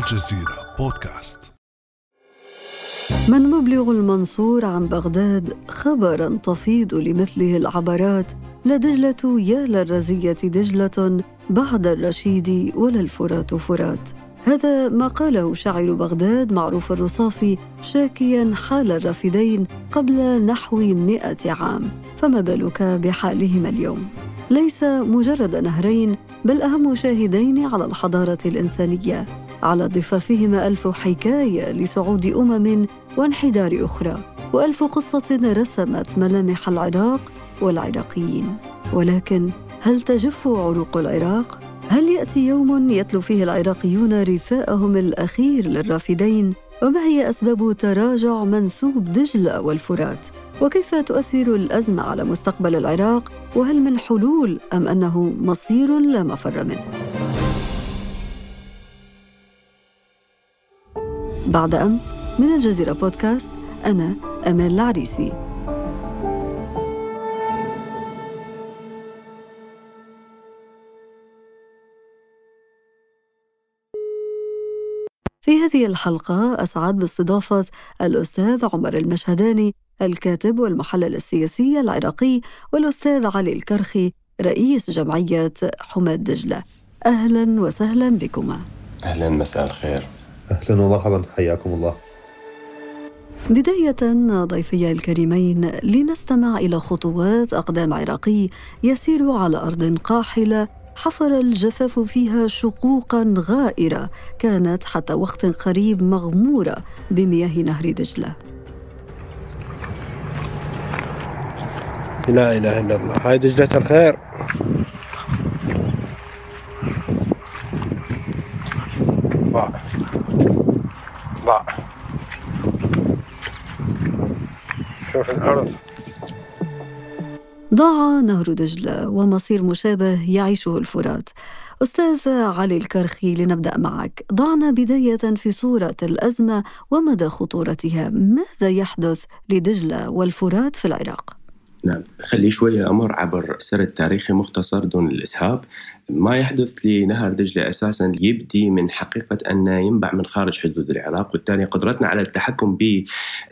الجزيرة بودكاست. من مبلغ المنصور عن بغداد خبرا تفيض لمثله العبرات لا دجلة يا للرزية دجلة بعد الرشيد ولا الفرات فرات. هذا ما قاله شاعر بغداد معروف الرصافي شاكيا حال الرافدين قبل نحو مئة عام. فما بالك بحالهما اليوم؟ ليس مجرد نهرين بل أهم شاهدين على الحضارة الإنسانية. على ضفافهما ألف حكاية لصعود أمم وانحدار أخرى وألف قصة رسمت ملامح العراق والعراقيين ولكن هل تجف عروق العراق؟ هل يأتي يوم يتلو فيه العراقيون رثاءهم الأخير للرافدين؟ وما هي أسباب تراجع منسوب دجلة والفرات؟ وكيف تؤثر الأزمة على مستقبل العراق؟ وهل من حلول أم أنه مصير لا مفر منه؟ بعد أمس من الجزيرة بودكاست أنا أمال العريسي. في هذه الحلقة أسعد باستضافة الأستاذ عمر المشهداني الكاتب والمحلل السياسي العراقي والأستاذ علي الكرخي رئيس جمعية حماة دجلة. أهلا وسهلا بكما. أهلا مساء الخير. أهلا ومرحبا. حياكم الله. بداية ضيفي الكريمين لنستمع إلى خطوات أقدام عراقي يسير على أرض قاحلة حفر الجفاف فيها شقوقا غائرة كانت حتى وقت قريب مغمورة بمياه نهر دجلة. لا إله إلا الله. هاي دجلة الخير. ضاع ضاع شوف الأرض. ضاع نهر دجلة ومصير مشابه يعيشه الفرات. أستاذ علي الكرخي لنبدأ معك. ضعنا بداية في صورة الأزمة ومدى خطورتها. ماذا يحدث لدجلة والفرات في العراق؟ نعم خلي شوية أمر عبر سرد تاريخي مختصر دون الإسهاب. ما يحدث لنهر دجلة أساسا يبدي من حقيقة أن ينبع من خارج حدود العراق وبالتالي قدرتنا على التحكم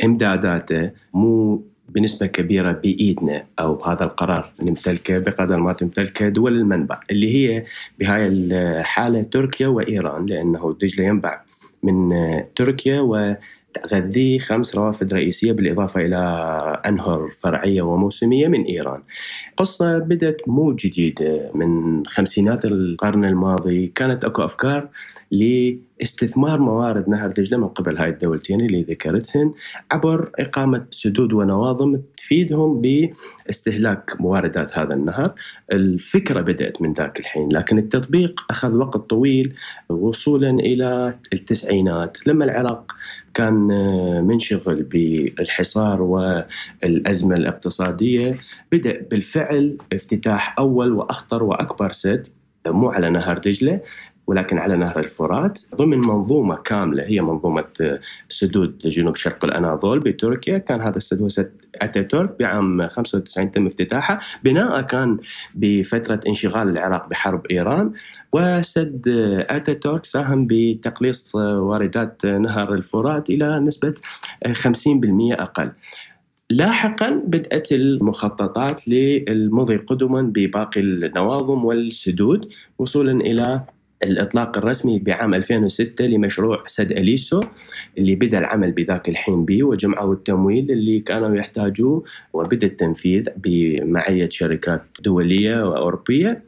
بإمداداته مو بنسبة كبيرة بإيدنا أو هذا القرار نمتلكه بقدر ما تمتلكه دول المنبع اللي هي بهاي الحالة تركيا وإيران لأنه دجلة ينبع من تركيا و تغذيه خمس روافد رئيسية بالإضافة إلى أنهر فرعية وموسمية من إيران. قصة بدأت مو جديدة. من خمسينات القرن الماضي كانت أكو أفكار لاستثمار موارد نهر دجلة من قبل هاي الدولتين اللي ذكرتهن عبر إقامة سدود ونواظم تفيدهم باستهلاك مواردات هذا النهر. الفكرة بدأت من ذاك الحين لكن التطبيق أخذ وقت طويل وصولا إلى التسعينات لما العراق كان منشغل بالحصار والأزمة الاقتصادية بدأ بالفعل افتتاح أول وأخطر وأكبر سد مو على نهر دجلة ولكن على نهر الفرات ضمن منظومة كاملة هي منظومة سدود جنوب شرق الأناضول بتركيا. كان هذا السد سد أتاتورك بعام 95 تم افتتاحه. بناء كان بفترة انشغال العراق بحرب إيران. وسد أتاتورك ساهم بتقليص واردات نهر الفرات إلى نسبة 50% أقل. لاحقا بدأت المخططات للمضي قدما بباقي النواظم والسدود وصولا إلى الإطلاق الرسمي بعام 2006 لمشروع سد أليسو اللي بدأ العمل بذاك الحين به وجمعوا التمويل اللي كانوا يحتاجوه وبدأ التنفيذ بمعية شركات دولية وأوروبية.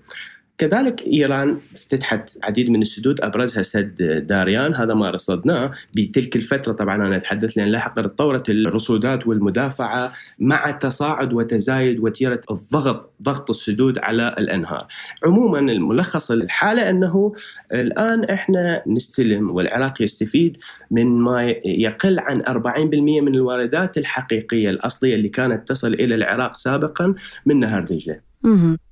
كذلك إيران افتتحت عديد من السدود أبرزها سد داريان هذا ما رصدناه بتلك الفترة طبعا أنا أتحدث لأن لاحقا تطورت الرصودات والمدافعة مع تصاعد وتزايد وتيرة الضغط ضغط السدود على الأنهار. عموما الملخص الحالة أنه الآن إحنا نستلم والعراق يستفيد من ما يقل عن 40% من الواردات الحقيقية الأصلية اللي كانت تصل إلى العراق سابقا من نهر دجلة.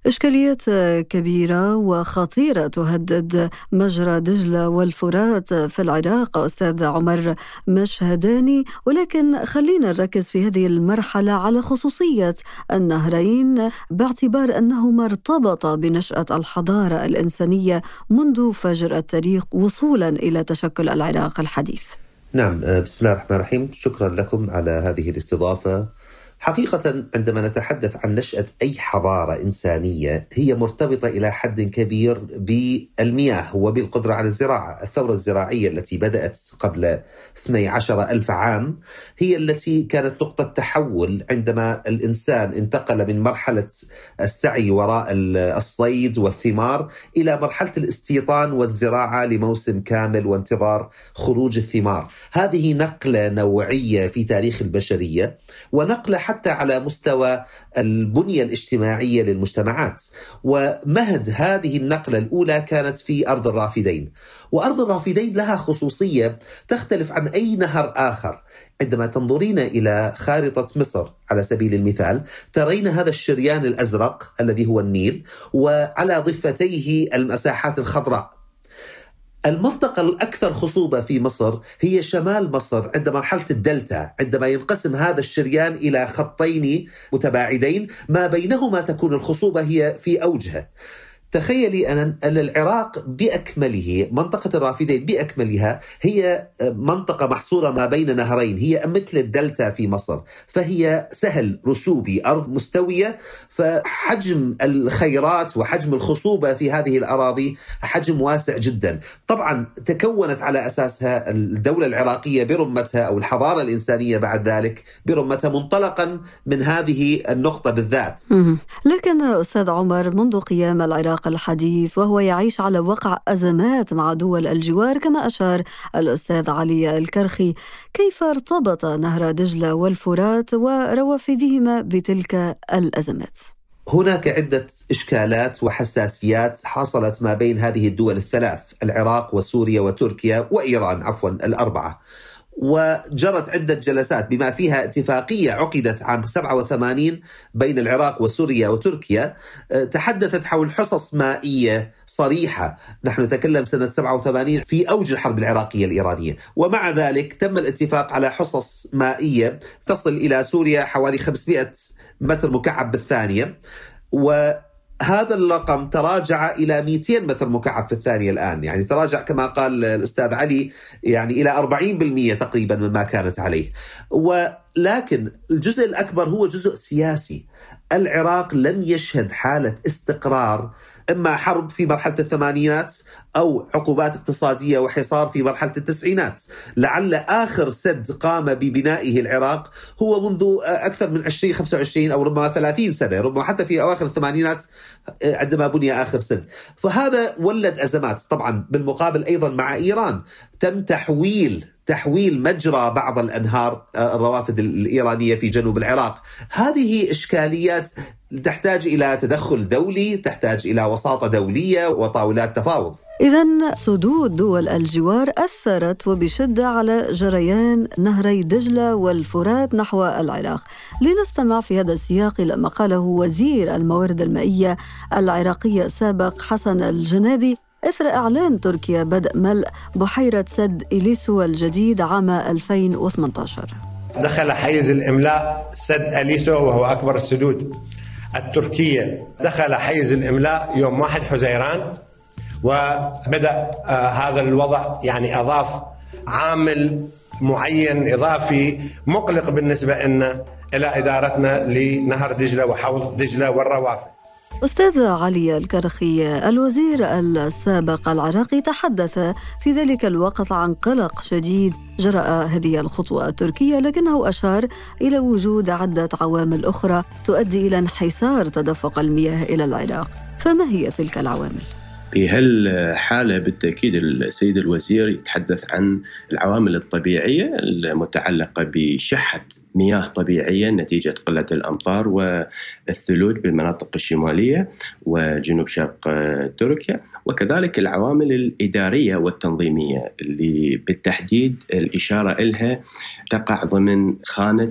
إشكاليات كبيرة وخطيرة تهدد مجرى دجلة والفرات في العراق. أستاذ عمر مشهداني ولكن خلينا نركز في هذه المرحلة على خصوصية النهرين باعتبار أنهما ارتبطا بنشأة الحضارة الإنسانية منذ فجر التاريخ وصولا إلى تشكل العراق الحديث. نعم بسم الله الرحمن الرحيم. شكرا لكم على هذه الاستضافة. حقيقة عندما نتحدث عن نشأة أي حضارة إنسانية هي مرتبطة إلى حد كبير بالمياه وبالقدرة على الزراعة. الثورة الزراعية التي بدأت قبل 12 ألف عام هي التي كانت نقطة تحول عندما الإنسان انتقل من مرحلة السعي وراء الصيد والثمار إلى مرحلة الاستيطان والزراعة لموسم كامل وانتظار خروج الثمار. هذه نقلة نوعية في تاريخ البشرية ونقلة حتى على مستوى البنية الاجتماعية للمجتمعات. ومهد هذه النقلة الأولى كانت في أرض الرافدين. وأرض الرافدين لها خصوصية تختلف عن أي نهر آخر. عندما تنظرين إلى خارطة مصر على سبيل المثال ترين هذا الشريان الأزرق الذي هو النيل وعلى ضفتيه المساحات الخضراء. المنطقة الأكثر خصوبة في مصر هي شمال مصر عند مرحلة الدلتا عندما ينقسم هذا الشريان إلى خطين متباعدين ما بينهما تكون الخصوبة هي في أوجها تخيلي أن العراق بأكمله منطقة الرافدين بأكملها هي منطقة محصورة ما بين نهرين هي مثل الدلتا في مصر فهي سهل رسوبي أرض مستوية فحجم الخيرات وحجم الخصوبة في هذه الأراضي حجم واسع جدا. طبعا تكونت على أساسها الدولة العراقية برمتها أو الحضارة الإنسانية بعد ذلك برمتها منطلقا من هذه النقطة بالذات. لكن أستاذ عمر منذ قيام العراق العراق الحديث وهو يعيش على وقع أزمات مع دول الجوار كما أشار الأستاذ علي الكرخي كيف ارتبط نهر دجلة والفرات وروافدهما بتلك الأزمات؟ هناك عدة إشكالات وحساسيات حصلت ما بين هذه الدول الثلاث العراق وسوريا وتركيا وإيران عفوا الأربعة وجرت عدة جلسات بما فيها اتفاقية عقدت عام 87 بين العراق وسوريا وتركيا آه، تحدثت حول حصص مائية صريحة. نحن نتكلم سنة 87 في أوج الحرب العراقية الإيرانية. ومع ذلك تم الاتفاق على حصص مائية تصل إلى سوريا حوالي 500 متر مكعب بالثانية. و هذا الرقم تراجع إلى 200 متر مكعب في الثانية الآن، يعني تراجع كما قال الأستاذ علي يعني إلى 40% تقريبا مما كانت عليه. ولكن الجزء الأكبر هو جزء سياسي. العراق لم يشهد حالة استقرار إما حرب في مرحلة الثمانينات أو عقوبات اقتصادية وحصار في مرحلة التسعينات، لعل آخر سد قام ببنائه العراق هو منذ أكثر من 20 25 أو ربما 30 سنة، ربما حتى في أواخر الثمانينات عندما بني آخر سد، فهذا ولد أزمات، طبعا بالمقابل أيضا مع إيران. تم تحويل تحويل مجرى بعض الأنهار الروافد الإيرانية في جنوب العراق، هذه إشكاليات تحتاج إلى تدخل دولي، تحتاج إلى وساطة دولية وطاولات تفاوض. إذا سدود دول الجوار أثرت وبشدة على جريان نهري دجلة والفرات نحو العراق. لنستمع في هذا السياق إلى ما قاله وزير الموارد المائية العراقية السابق حسن الجنابي. إثر إعلان تركيا بدء ملء بحيرة سد إليسو الجديد عام 2018 دخل حيز الإملاء سد أليسو وهو أكبر السدود التركية دخل حيز الإملاء يوم 1 حزيران وبدأ آه، هذا الوضع يعني أضاف عامل معين إضافي مقلق بالنسبة لنا إلى إدارتنا لنهر دجلة وحوض دجلة والروافد. أستاذ علي الكرخي الوزير السابق العراقي تحدث في ذلك الوقت عن قلق شديد جرأ هذه الخطوة التركية لكنه أشار إلى وجود عدة عوامل أخرى تؤدي إلى انحسار تدفق المياه إلى العراق فما هي تلك العوامل؟ في هالحالة بالتأكيد السيد الوزير يتحدث عن العوامل الطبيعية المتعلقة بشحة مياه طبيعية نتيجة قلة الأمطار والثلوج بالمناطق الشمالية وجنوب شرق تركيا. وكذلك العوامل الإدارية والتنظيمية اللي بالتحديد الإشارة إلها تقع ضمن خانة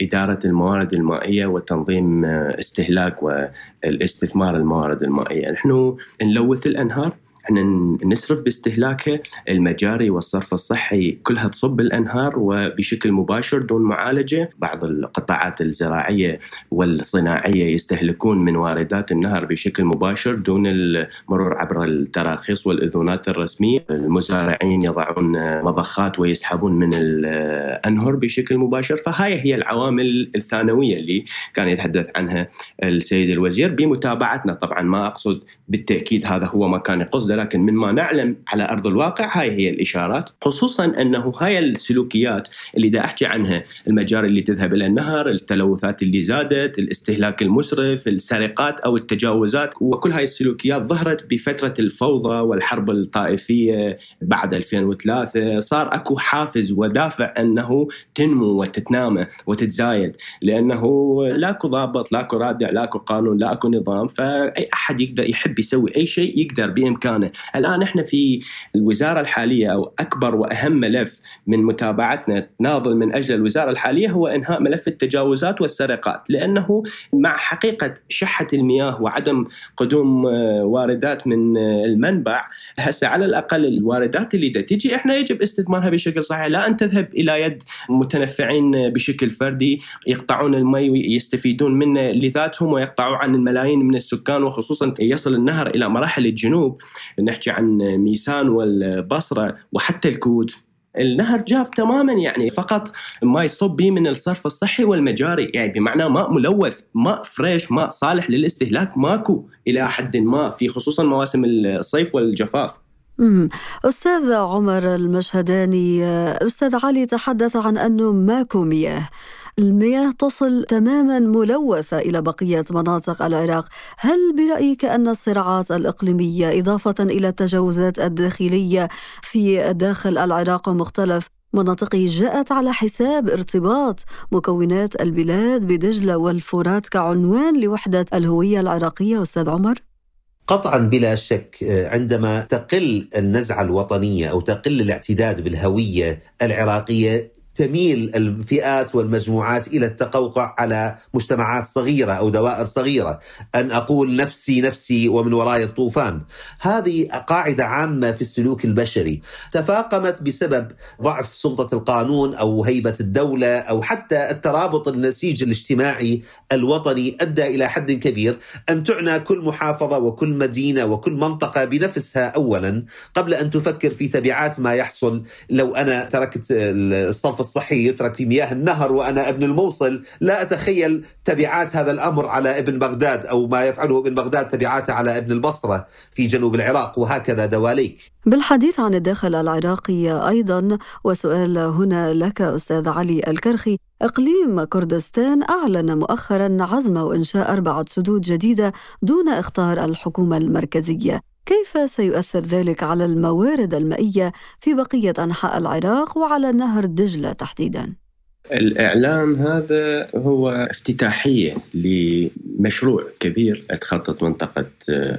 إدارة الموارد المائية وتنظيم استهلاك والاستثمار الموارد المائية. نحن نلوث الأنهار إحنا نسرف باستهلاكها المجاري والصرف الصحي كلها تصب بالأنهار وبشكل مباشر دون معالجة، بعض القطاعات الزراعية والصناعية يستهلكون من واردات النهر بشكل مباشر دون المرور عبر التراخيص والأذونات الرسمية، المزارعين يضعون مضخات ويسحبون من الأنهر بشكل مباشر، فهاي هي العوامل الثانوية اللي كان يتحدث عنها السيد الوزير بمتابعتنا. طبعا ما أقصد بالتأكيد هذا هو ما كان يقصده لكن مما نعلم على أرض الواقع هاي هي الإشارات. خصوصا أنه هاي السلوكيات اللي دا أحكي عنها المجاري اللي تذهب إلى النهر التلوثات اللي زادت الاستهلاك المسرف السرقات أو التجاوزات وكل هاي السلوكيات ظهرت بفترة الفوضى والحرب الطائفية بعد 2003 صار أكو حافز ودافع أنه تنمو وتتنامى وتتزايد لأنه لاكو ضابط لاكو رادع لاكو قانون لاكو نظام فأي أحد يقدر يحب يسوي أي شيء يقدر بإمكانه. الآن إحنا في الوزارة الحالية أو أكبر وأهم ملف من متابعتنا ناضل من أجل الوزارة الحالية هو إنهاء ملف التجاوزات والسرقات لأنه مع حقيقة شحة المياه وعدم قدوم آه، واردات من آه، المنبع هسه على الأقل الواردات اللي تجي إحنا يجب استثمارها بشكل صحيح. لا ان تذهب إلى يد متنفعين بشكل فردي يقطعون المي ويستفيدون منه لذاتهم ويقطعوا عن الملايين من السكان وخصوصا يصل النهر إلى مراحل الجنوب. نحكي عن ميسان والبصرة وحتى الكوت. النهر جاف تماما يعني فقط ما يصب به من الصرف الصحي والمجاري. يعني بمعنى ماء ملوث ماء فريش ماء صالح للاستهلاك ماكو إلى حد ما في خصوصا مواسم الصيف والجفاف. أستاذ عمر المشهداني أستاذ علي تحدث عن أنه ماكو مياه. المياه تصل تماما ملوثة إلى بقية مناطق العراق. هل برأيك أن الصراعات الإقليمية إضافة إلى التجاوزات الداخلية في داخل العراق ومختلف مناطقه جاءت على حساب ارتباط مكونات البلاد بدجلة والفرات كعنوان لوحدة الهوية العراقية. أستاذ عمر؟ قطعا بلا شك عندما تقل النزعة الوطنية أو تقل الاعتداد بالهوية العراقية تميل الفئات والمجموعات إلى التقوقع على مجتمعات صغيرة أو دوائر صغيرة، أن أقول نفسي نفسي ومن وراي الطوفان. هذه قاعدة عامة في السلوك البشري، تفاقمت بسبب ضعف سلطة القانون أو هيبة الدولة أو حتى الترابط النسيج الاجتماعي الوطني أدى إلى حد كبير. أن تعنى كل محافظة وكل مدينة وكل منطقة بنفسها اولا قبل أن تفكر في تبعات ما يحصل. لو أنا تركت الصف الصحي يترك في مياه النهر وأنا ابن الموصل. لا أتخيل تبعات هذا الأمر على ابن بغداد أو ما يفعله ابن بغداد تبعاته على ابن البصرة في جنوب العراق وهكذا دواليك. بالحديث عن الداخل العراقي أيضا وسؤال هنا لك أستاذ علي الكرخي. إقليم كردستان أعلن مؤخرا عزمه إنشاء أربعة سدود جديدة دون إخطار الحكومة المركزية. كيف سيؤثر ذلك على الموارد المائية في بقية أنحاء العراق وعلى نهر دجلة تحديداً؟ الإعلان هذا هو افتتاحية لمشروع كبير تخطط منطقة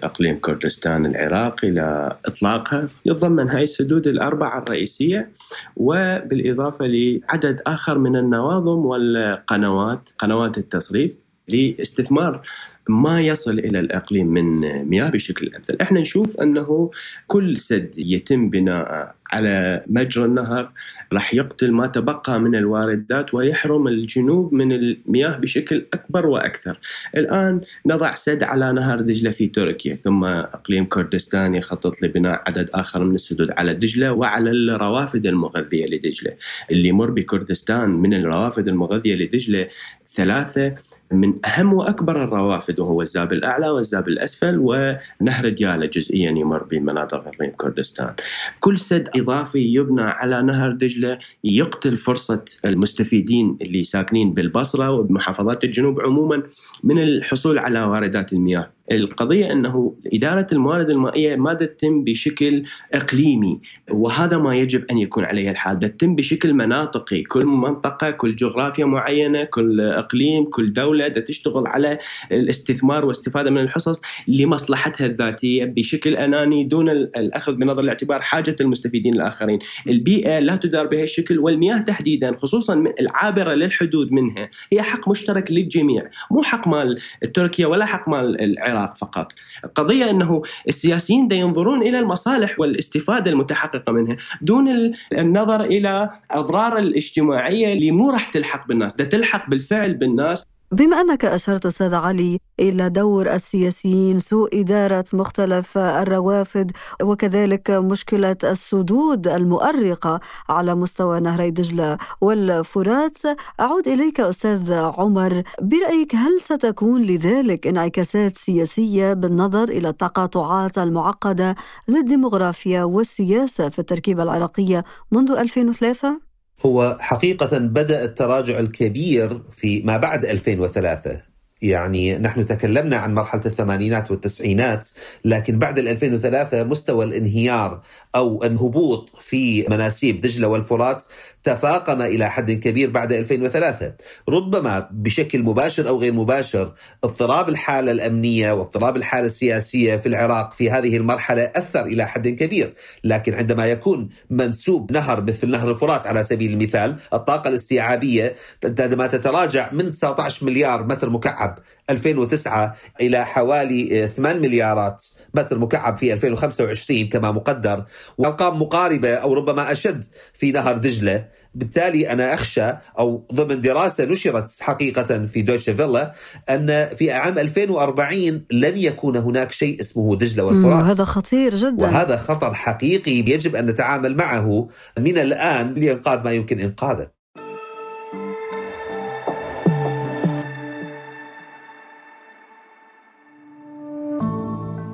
إقليم كردستان العراق إلى إطلاقها يتضمن هاي السدود الأربعة الرئيسية وبالإضافة لعدد آخر من النواظم والقنوات قنوات التصريف لاستثمار ما يصل إلى الإقليم من مياه بشكل أمثل، إحنا نشوف أنه كل سد يتم بناءه على مجرى النهر راح يقتل ما تبقى من الواردات ويحرم الجنوب من المياه بشكل أكبر وأكثر. الآن نضع سد على نهر دجلة في تركيا ثم إقليم كردستان يخطط لبناء عدد آخر من السدود على دجله وعلى الروافد المغذية لدجلة. اللي يمر بكردستان من الروافد المغذية لدجلة ثلاثة من أهم وأكبر الروافد وهو الزاب الأعلى والزاب الأسفل ونهر ديالى جزئيا يمر بمناطق إقليم كردستان. كل سد إضافي يبنى على نهر دجلة يقتل فرصة المستفيدين اللي ساكنين بالبصرة وبمحافظات الجنوب عموما من الحصول على واردات المياه. القضية أنه إدارة الموارد المائية ما تتم بشكل إقليمي وهذا ما يجب أن يكون عليه الحال. تتم بشكل مناطقي كل منطقة كل جغرافيا معينة كل إقليم كل دولة تشتغل على الاستثمار واستفادة من الحصص لمصلحتها الذاتية بشكل أناني دون الأخذ بنظر الاعتبار حاجة المستفيدين الآخرين. البيئة لا تدار بهذا الشكل والمياه تحديدا خصوصا العابرة للحدود منها هي حق مشترك للجميع. مو حق مال تركيا ولا حق مال العراق. فقط. القضية أنه السياسيين دا ينظرون إلى المصالح والاستفادة المتحققة منها دون النظر إلى أضرار الاجتماعية اللي مو راح تلحق بالناس دا تلحق بالفعل بالناس. بما أنك أشرت أستاذ علي إلى دور السياسيين سوء إدارة مختلف الروافد وكذلك مشكلة السدود المؤرقة على مستوى نهري دجلة والفرات أعود إليك أستاذ عمر برأيك هل ستكون لذلك انعكاسات سياسية بالنظر إلى التقاطعات المعقدة للديمغرافيا والسياسة في التركيبة العراقية منذ 2003؟ هو حقيقة بدأ التراجع الكبير في ما بعد 2003 يعني نحن تكلمنا عن مرحلة الثمانينات والتسعينات لكن بعد 2003 مستوى الانهيار أو الهبوط في مناسيب دجلة والفرات تفاقم إلى حد كبير بعد 2003 ربما بشكل مباشر أو غير مباشر اضطراب الحالة الأمنية واضطراب الحالة السياسية في العراق في هذه المرحلة أثر إلى حد كبير. لكن عندما يكون منسوب نهر مثل نهر الفرات على سبيل المثال الطاقة الاستيعابية عندما تتراجع من 19 مليار متر مكعب 2009 إلى حوالي 8 مليارات. متر مكعب في 2025 كما مقدر. وأرقام مقاربة أو ربما أشد في نهر دجلة. بالتالي أنا أخشى أو ضمن دراسة نشرت حقيقة في دويتشه فيلا أن في عام 2040 لن يكون هناك شيء اسمه دجلة والفرات. هذا خطير جدا. وهذا خطر حقيقي يجب أن نتعامل معه من الآن لإنقاذ ما يمكن إنقاذه.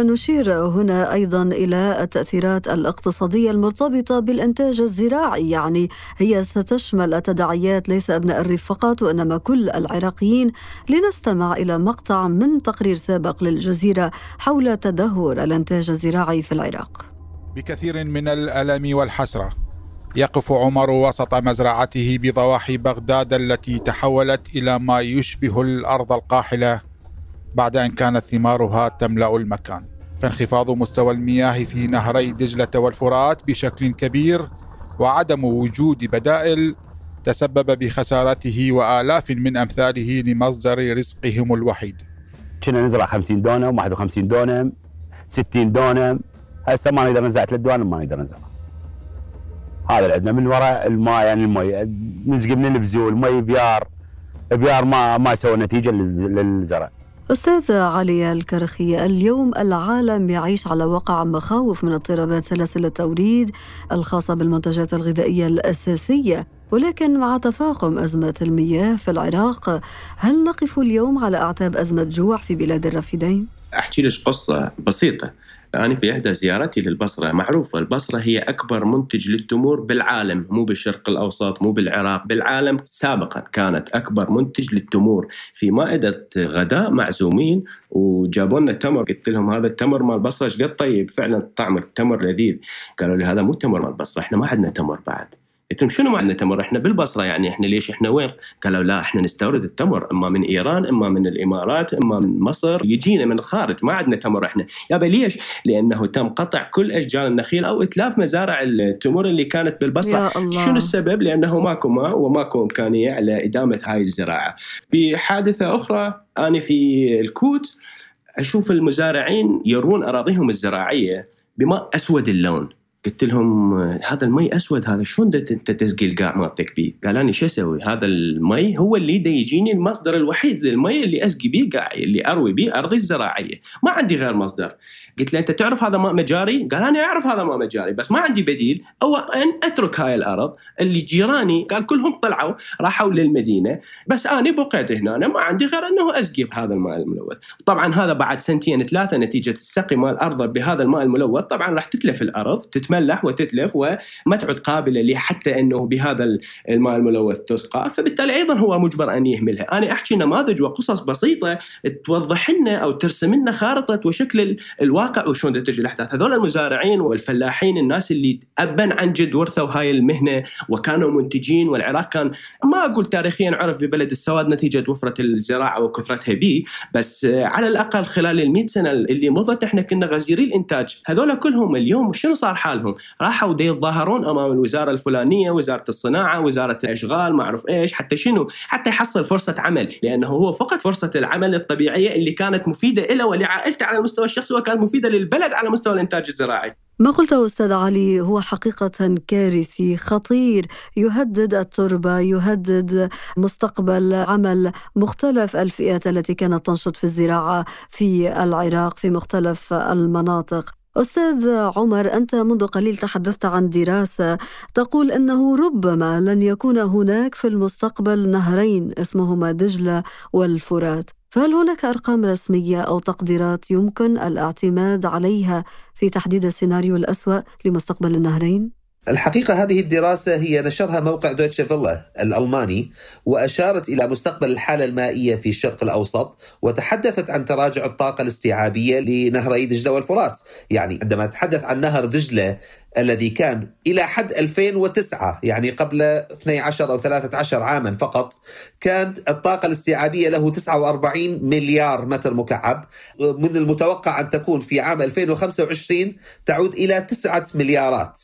ونشير هنا أيضا إلى التأثيرات الاقتصادية المرتبطة بالإنتاج الزراعي. يعني هي ستشمل التداعيات ليس أبناء الريف فقط وإنما كل العراقيين. لنستمع إلى مقطع من تقرير سابق للجزيرة حول تدهور الإنتاج الزراعي في العراق. بكثير من الألم والحسرة يقف عمر وسط مزرعته بضواحي بغداد التي تحولت إلى ما يشبه الأرض القاحلة بعد أن كانت ثمارها تملأ المكان. فانخفاض مستوى المياه في نهري دجلة والفرات بشكل كبير وعدم وجود بدائل تسبب بخسارته وآلاف من أمثاله لمصدر رزقهم الوحيد. كنا نزرع 50 دونم 51 دونم 60 دونم؟ هسه ما نقدر نزرع ثلاث دوانم ما نقدر نزرع. هذا اللي عندنا من وراء الماء يعني المي نسقي من البزول مي بيار بيار ما ما سوى نتيجة للزرع. أستاذ علي الكرخي اليوم العالم يعيش على وقع مخاوف من اضطرابات سلاسل التوريد الخاصة بالمنتجات الغذائية الأساسية ولكن مع تفاقم أزمة المياه في العراق هل نقف اليوم على أعتاب أزمة جوع في بلاد الرافدين؟ أحكي لك قصة بسيطة أنا في إحدى زياراتي للبصرة. معروفة البصرة هي أكبر منتج للتمور بالعالم مو بالشرق الأوسط مو بالعراق بالعالم سابقا. كانت أكبر منتج للتمور. في مائدة غداء معزومين وجابوا لنا تمر قلت لهم هذا التمر مال البصرة قد؟ طيب فعلا طعم التمر لذيذ. قالوا لي هذا مو تمر مال البصرة إحنا ما عندنا تمر بعد. قلت لهم شنو معنى تمر؟ إحنا بالبصرة يعني إحنا ليش إحنا وين؟ قالوا لا إحنا نستورد التمر إما من إيران إما من الإمارات إما من مصر يجينا من الخارج ما عندنا تمر إحنا، يابا ليش؟ لأنه تم قطع كل أشجار النخيل أو إتلاف مزارع التمور اللي كانت بالبصرة، يا الله. شنو السبب؟ لأنه ماكو ماء وماكو إمكانية على إدامة هاي الزراعة. بحادثه أخرى أنا في الكوت أشوف المزارعين يرون أراضيهم الزراعية بماء أسود اللون قلت لهم هذا المي أسود هذا شلون انت تسقي القاع مالتك بيه؟ قال أنا شو أسوي؟ هذا المي هو اللي دا يجيني المصدر الوحيد للمي اللي أسقي بيه قاعي اللي أروي بيه أرضي الزراعية، ما عندي غير مصدر. قلت له أنت تعرف هذا ماء مجاري؟ قال أنا أعرف هذا ماء مجاري بس ما عندي بديل أو أن أترك هاي الأرض اللي جيراني قال كلهم طلعوا راحوا للمدينة بس أنا بقيت هنا أنا ما عندي غير أنه أسقي بهذا الماء الملوث. طبعا هذا بعد سنتين ثلاثة نتيجة السقي مال الأرض بهذا الماء الملوث طبعا راح تتلف الأرض تتملح وتتلف وما تعد قابلة لحتى أنه بهذا الماء الملوث تسقى. فبالتالي أيضا هو مجبر أن يهملها. أنا أحكي نماذج وقصص بسيطة توضح لنا أو ترسم لنا خارطة وشكل الواقع. وشلون تجي الاحداث هذول المزارعين والفلاحين الناس اللي ابا عن جد ورثوا هاي المهنة وكانوا منتجين والعراق كان ما أقول تاريخيا عرف ببلد السواد نتيجة وفرة الزراعة وكثرتها به بس على الأقل خلال ال سنة اللي مضت إحنا كنا غزيري الإنتاج. هذول كلهم اليوم شنو صار حالهم راحوا يتظاهرون أمام الوزارة الفلانية وزارة الصناعة وزارة الأشغال ما أعرف إيش حتى شنو حتى يحصل فرصة عمل لأنه هو فقط فرصة العمل الطبيعية اللي كانت مفيدة له ولعائلته على المستوى الشخصي وكانت مفيدة للبلد على مستوى الإنتاج الزراعي. ما قلته أستاذ علي هو حقيقة كارثي خطير يهدد التربة يهدد مستقبل عمل مختلف الفئات التي كانت تنشط في الزراعة في العراق في مختلف المناطق. أستاذ عمر أنت منذ قليل تحدثت عن دراسة تقول أنه ربما لن يكون هناك في المستقبل نهرين اسمهما دجلة والفرات فهل هناك أرقام رسمية أو تقديرات يمكن الاعتماد عليها في تحديد السيناريو الأسوأ لمستقبل النهرين؟ الحقيقة هذه الدراسة هي نشرها موقع دويتشه فيلا الألماني وأشارت إلى مستقبل الحالة المائية في الشرق الأوسط وتحدثت عن تراجع الطاقة الاستيعابية لنهري دجلة والفرات. يعني عندما تحدث عن نهر دجلة الذي كان إلى حد 2009 يعني قبل 12 أو 13 عاما فقط كانت الطاقة الاستيعابية له 49 مليار متر مكعب. من المتوقع أن تكون في عام 2025 تعود إلى 9 مليارات.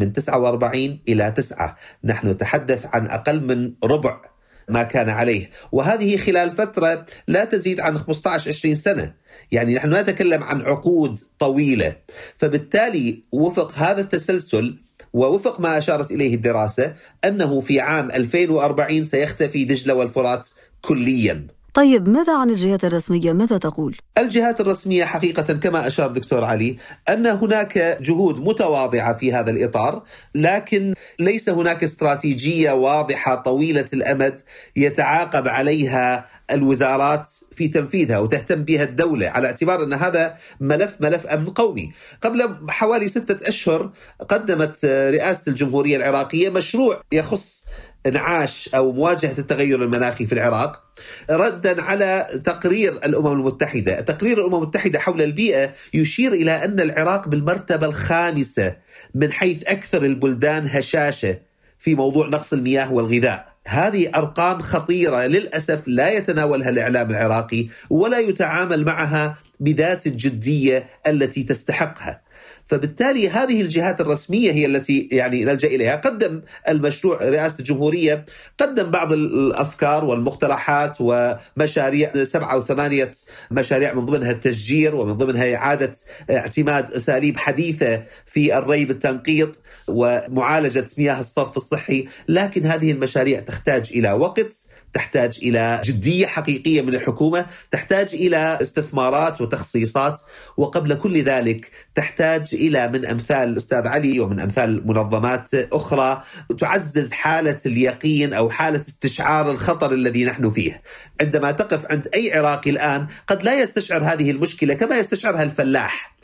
من 49 إلى 9 نحن نتحدث عن أقل من ربع ما كان عليه. وهذه خلال فترة لا تزيد عن 15-20 سنة. يعني نحن نتكلم عن عقود طويلة. فبالتالي وفق هذا التسلسل ووفق ما أشارت إليه الدراسة أنه في عام 2040 سيختفي دجلة والفرات كلياً. طيب ماذا عن الجهات الرسمية؟ ماذا تقول؟ الجهات الرسمية حقيقة كما أشار دكتور علي أن هناك جهود متواضعة في هذا الإطار لكن ليس هناك استراتيجية واضحة طويلة الأمد يتعاقب عليها الوزارات في تنفيذها وتهتم بها الدولة على اعتبار أن هذا ملف ملف أمن قومي قبل حوالي ستة أشهر قدمت رئاسة الجمهورية العراقية مشروع يخص انعاش أو مواجهة التغير المناخي في العراق ردا على تقرير الأمم المتحدة، تقرير الأمم المتحدة حول البيئة يشير إلى أن العراق بالمرتبة الخامسة من حيث أكثر البلدان هشاشة في موضوع نقص المياه والغذاء. هذه أرقام خطيرة للأسف لا يتناولها الإعلام العراقي ولا يتعامل معها بذات الجدية التي تستحقها. فبالتالي هذه الجهات الرسمية هي التي يعني نلجأ إليها. قدم المشروع رئاسة الجمهورية قدم بعض الأفكار والمقترحات ومشاريع سبعة أو ثمانية مشاريع من ضمنها التشجير ومن ضمنها إعادة اعتماد أساليب حديثة في الري بالتنقيط ومعالجة مياه الصرف الصحي. لكن هذه المشاريع تحتاج إلى وقت. تحتاج إلى جدية حقيقية من الحكومة، تحتاج إلى استثمارات وتخصيصات وقبل كل ذلك تحتاج إلى من أمثال الاستاذ علي ومن أمثال منظمات أخرى تعزز حالة اليقين أو حالة استشعار الخطر الذي نحن فيه. عندما تقف عند أي عراقي الآن قد لا يستشعر هذه المشكلة كما يستشعرها الفلاح.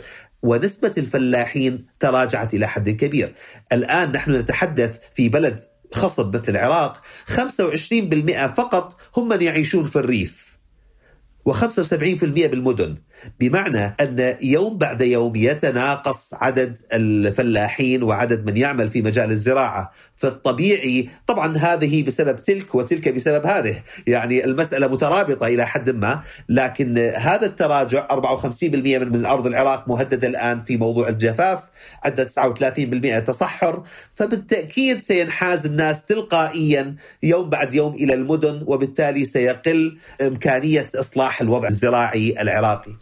ونسبة الفلاحين تراجعت إلى حد كبير الآن نحن نتحدث في بلد خصب مثل العراق 25% فقط هم من يعيشون في الريف و75% بالمدن. بمعنى أن يوم بعد يوم يتناقص عدد الفلاحين وعدد من يعمل في مجال الزراعة. فالطبيعي طبعا هذه بسبب تلك وتلك بسبب هذه. يعني المسألة مترابطة إلى حد ما لكن هذا التراجع 54% من, أرض العراق مهددة الآن في موضوع الجفاف عندنا 39% تصحر. فبالتأكيد سينحاز الناس تلقائيا يوم بعد يوم إلى المدن وبالتالي سيقل إمكانية إصلاح الوضع الزراعي العراقي.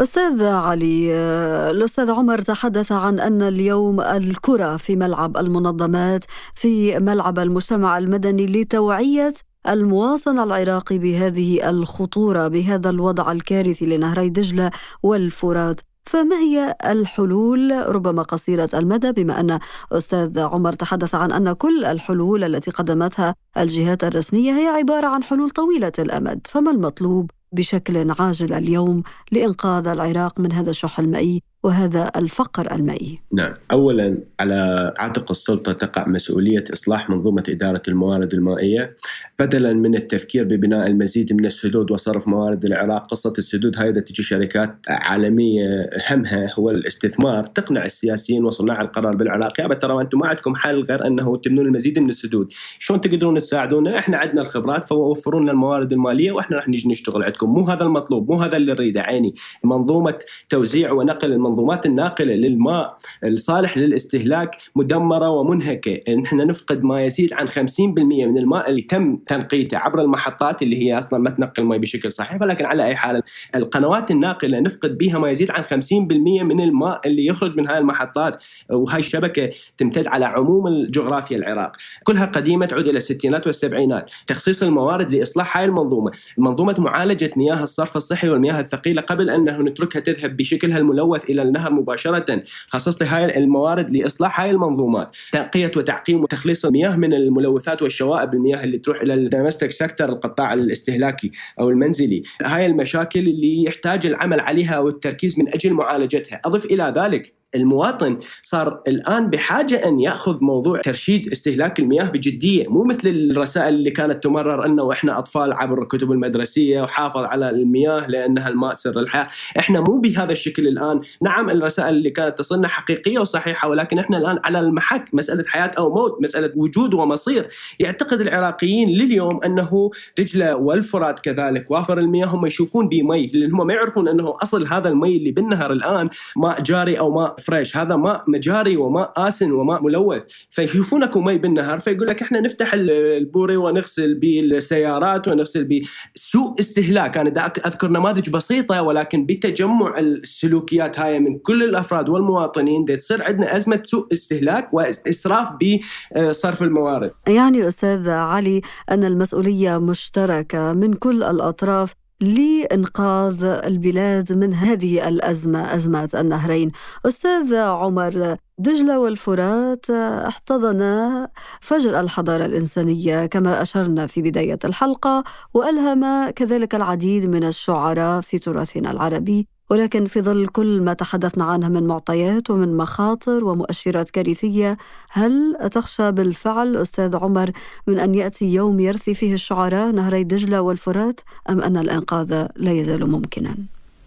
أستاذ علي آه، الأستاذ عمر تحدث عن أن اليوم الكرة في ملعب المنظمات في ملعب المجتمع المدني لتوعية المواطن العراقي بهذه الخطورة بهذا الوضع الكارثي لنهري دجلة والفرات. فما هي الحلول؟ ربما قصيرة المدى بما أن أستاذ عمر تحدث عن أن كل الحلول التي قدمتها الجهات الرسمية هي عبارة عن حلول طويلة الأمد. فما المطلوب؟ بشكل عاجل اليوم لإنقاذ العراق من هذا الشح المائي وهذا الفقر المائي. نعم. أولا على عاتق السلطة تقع مسؤولية إصلاح منظومة إدارة الموارد المائية. بدلا من التفكير ببناء المزيد من السدود وصرف موارد العراق قصة السدود هاي تجي شركات عالمية همها هو الاستثمار. تقنع السياسيين وصناع القرار بالعراق. يا ترى أنتم ما عندكم حل غير أنه تبنون المزيد من السدود. شلون تقدرون تساعدونا؟ إحنا عندنا الخبرات فوفروا لنا الموارد المالية وإحنا راح نجي نشتغل عندكم. مو هذا المطلوب مو هذا اللي نريده. عيني منظومة توزيع ونقل المنظومات الناقلة للماء الصالح للاستهلاك مدمرة ومنهكة. نحن نفقد ما يزيد عن 50% من الماء اللي تم تنقيته عبر المحطات اللي هي أصلا ما تنقل الماء بشكل صحيح ولكن على أي حال القنوات الناقلة نفقد بها ما يزيد عن 50% من الماء اللي يخرج من هاي المحطات وهاي الشبكة تمتد على عموم الجغرافيا العراق. كلها قديمة تعود إلى الستينات والسبعينات. تخصيص الموارد لإصلاح هاي المنظومة. منظومه معالجة مياه الصرف الصحي والمياه الثقيلة قبل أنه نتركها تذهب بشكلها الملوث إلى النهر مباشرة. خصص هاي الموارد لإصلاح هاي المنظومات. تنقية وتعقيم وتخليص المياه من الملوثات والشوائب المياه اللي تروح إلى ال domestic sector القطاع الاستهلاكي أو المنزلي. هاي المشاكل اللي يحتاج العمل عليها والتركيز من أجل معالجتها. أضف إلى ذلك المواطن صار الآن بحاجة أن يأخذ موضوع ترشيد استهلاك المياه بجدية، مو مثل الرسائل اللي كانت تمرر إنه إحنا أطفال عبر الكتب المدرسية وحافظ على المياه لأنها الماء سر الحياة، إحنا مو بهذا الشكل الآن، نعم الرسائل اللي كانت تصلنا حقيقية وصحيحة ولكن إحنا الآن على المحك. مسألة حياة أو موت، مسألة وجود ومصير، يعتقد العراقيين لليوم أنه دجله والفرات كذلك وافر المياه هم يشوفون به مي لأن هم ما يعرفون أنه أصل هذا المي اللي بالنهر الآن ماء جاري أو ماء fresh هذا ماء مجاري وماء آسن وماء ملوث. فيشوفون اكو مي بالنهر فيقول لك إحنا نفتح البوري ونغسل بالسيارات ونغسل بسوء استهلاك. أنا أذكر نماذج بسيطة ولكن بتجمع السلوكيات هاي من كل الأفراد والمواطنين. دي تصير عندنا أزمة سوء استهلاك وإسراف بصرف الموارد. يعني أستاذ علي أن المسؤولية مشتركة من كل الأطراف. لإنقاذ البلاد من هذه الأزمة أزمة النهرين. أستاذ عمر دجلة والفرات احتضن فجر الحضارة الإنسانية كما أشرنا في بداية الحلقة وألهم كذلك العديد من الشعراء في تراثنا العربي. ولكن في ظل كل ما تحدثنا عنه من معطيات ومن مخاطر ومؤشرات كارثية هل تخشى بالفعل أستاذ عمر من أن يأتي يوم يرثي فيه الشعراء نهري دجلة والفرات أم أن الإنقاذ لا يزال ممكنا؟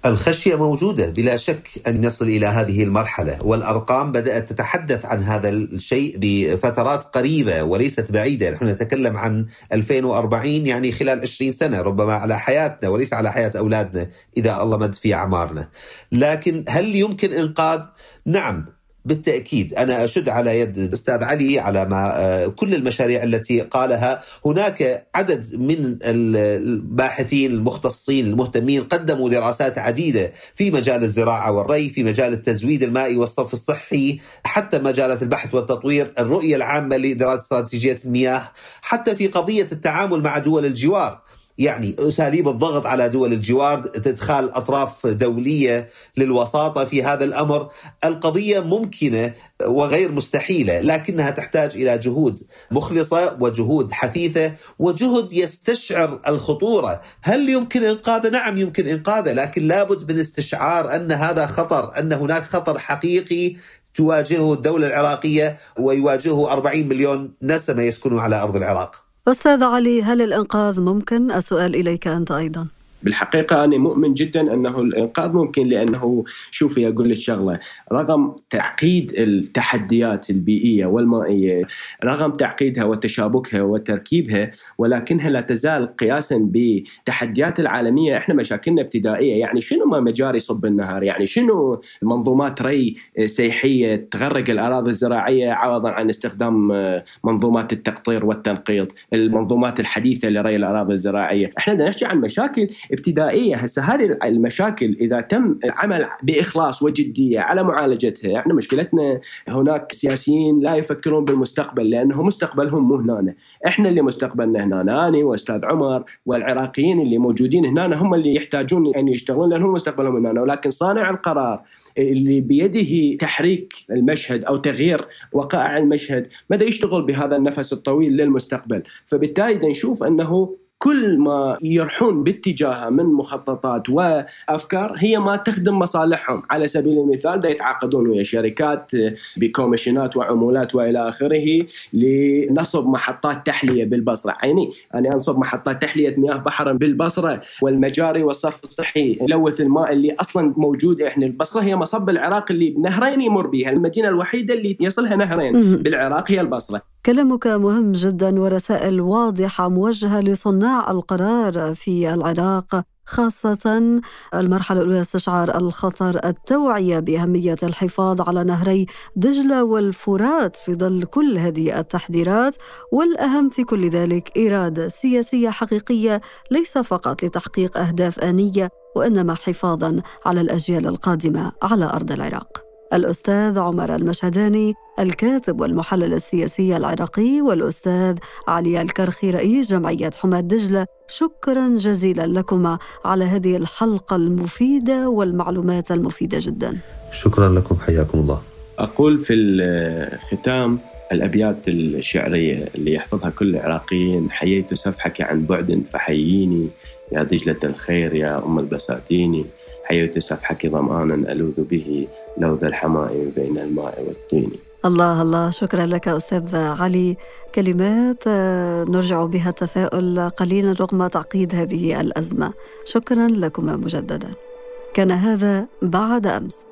الخشية موجودة بلا شك أن نصل إلى هذه المرحلة والأرقام بدأت تتحدث عن هذا الشيء بفترات قريبة وليست بعيدة. نحن نتكلم عن 2040 يعني خلال 20 سنة ربما على حياتنا وليس على حياة أولادنا إذا الله مد في أعمارنا. لكن هل يمكن إنقاذ؟ نعم. بالتأكيد أنا أشد على يد الأستاذ علي على ما آه، كل المشاريع التي قالها. هناك عدد من الباحثين المختصين المهتمين قدموا دراسات عديدة في مجال الزراعة والري في مجال التزويد المائي والصرف الصحي حتى مجالات البحث والتطوير الرؤية العامة لدراسة استراتيجية المياه حتى في قضية التعامل مع دول الجوار. يعني أساليب الضغط على دول الجوار ادخال أطراف دولية للوساطة في هذا الأمر، القضية ممكنة وغير مستحيلة، لكنها تحتاج إلى جهود مخلصة وجهود حثيثة وجهد يستشعر الخطورة، هل يمكن إنقاذه؟ نعم يمكن إنقاذه، لكن لابد من استشعار أن هذا خطر، أن هناك خطر حقيقي تواجهه الدولة العراقية ويواجهه 40 مليون نسمة يسكنون على أرض العراق. أستاذ علي هل الإنقاذ ممكن؟ السؤال إليك أنت أيضا بالحقيقة أنا مؤمن جدا أنه الإنقاذ ممكن لأنه شوفي أقول لك شغلة رغم تعقيد التحديات البيئية والمائية رغم تعقيدها وتشابكها وتركيبها ولكنها لا تزال قياسا بتحديات العالمية. إحنا مشاكلنا ابتدائية يعني شنو ما مجاري صب النهر يعني شنو منظومات ري سيحية تغرق الأراضي الزراعية عوضا عن استخدام منظومات التقطير والتنقيط المنظومات الحديثة لري الأراضي الزراعية؟ إحنا نحكي عن مشاكل ابتدائية. هسه هذه المشاكل إذا تم العمل بإخلاص وجدية على معالجتها إحنا مشكلتنا هناك سياسيين لا يفكرون بالمستقبل لأنه مستقبلهم مو هنا إحنا اللي مستقبلنا هنا أنا وأستاذ عمر والعراقيين اللي موجودين هنا هم اللي يحتاجون أن يشتغلون لأنهم مستقبلهم هنا ولكن صانع القرار اللي بيده تحريك المشهد أو تغيير وقائع المشهد مدى يشتغل بهذا النفس الطويل للمستقبل؟ فبالتالي نشوف أنه كل ما يرحون باتجاهها من مخططات وأفكار هي ما تخدم مصالحهم. على سبيل المثال دا يتعاقدون ويا شركات بكوميشنات وعمولات وإلى آخره لنصب محطات تحلية بالبصرة. عيني أنا أنصب محطات تحلية مياه بحر بالبصرة والمجاري والصرف الصحي يلوث الماء اللي أصلا موجود إحنا البصرة هي مصب العراق اللي بنهرين يمر بها المدينة الوحيدة اللي يصلها نهرين بالعراق هي البصرة. كلامك مهم جدا ورسائل واضحة موجهة لصناع القرار في العراق خاصة المرحلة الأولى استشعار الخطر التوعية بأهمية الحفاظ على نهري دجلة والفرات في ظل كل هذه التحذيرات. والأهم في كل ذلك إرادة سياسية حقيقية ليس فقط لتحقيق أهداف آنية وإنما حفاظا على الأجيال القادمة على أرض العراق. الأستاذ عمر المشهداني الكاتب والمحلل السياسي العراقي والأستاذ علي الكرخي رئيس جمعية حماة دجلة. شكرا جزيلا لكما على هذه الحلقة المفيدة والمعلومات المفيدة جدا. شكرا لكم حياكم الله. أقول في الختام الأبيات الشعرية اللي يحفظها كل العراقيين. حييت سفحك عن بعد فحييني. يا دجلة الخير يا أم البساتين حييت سفحك ظمآنا ألوذ به لوذ الحمائم بين الماء والطين. الله الله شكرا لك أستاذ علي. كلمات آه، نرجع بها التفاؤل قليلا رغم تعقيد هذه الأزمة. شكرا لكما مجددا. كان هذا بعد أمس.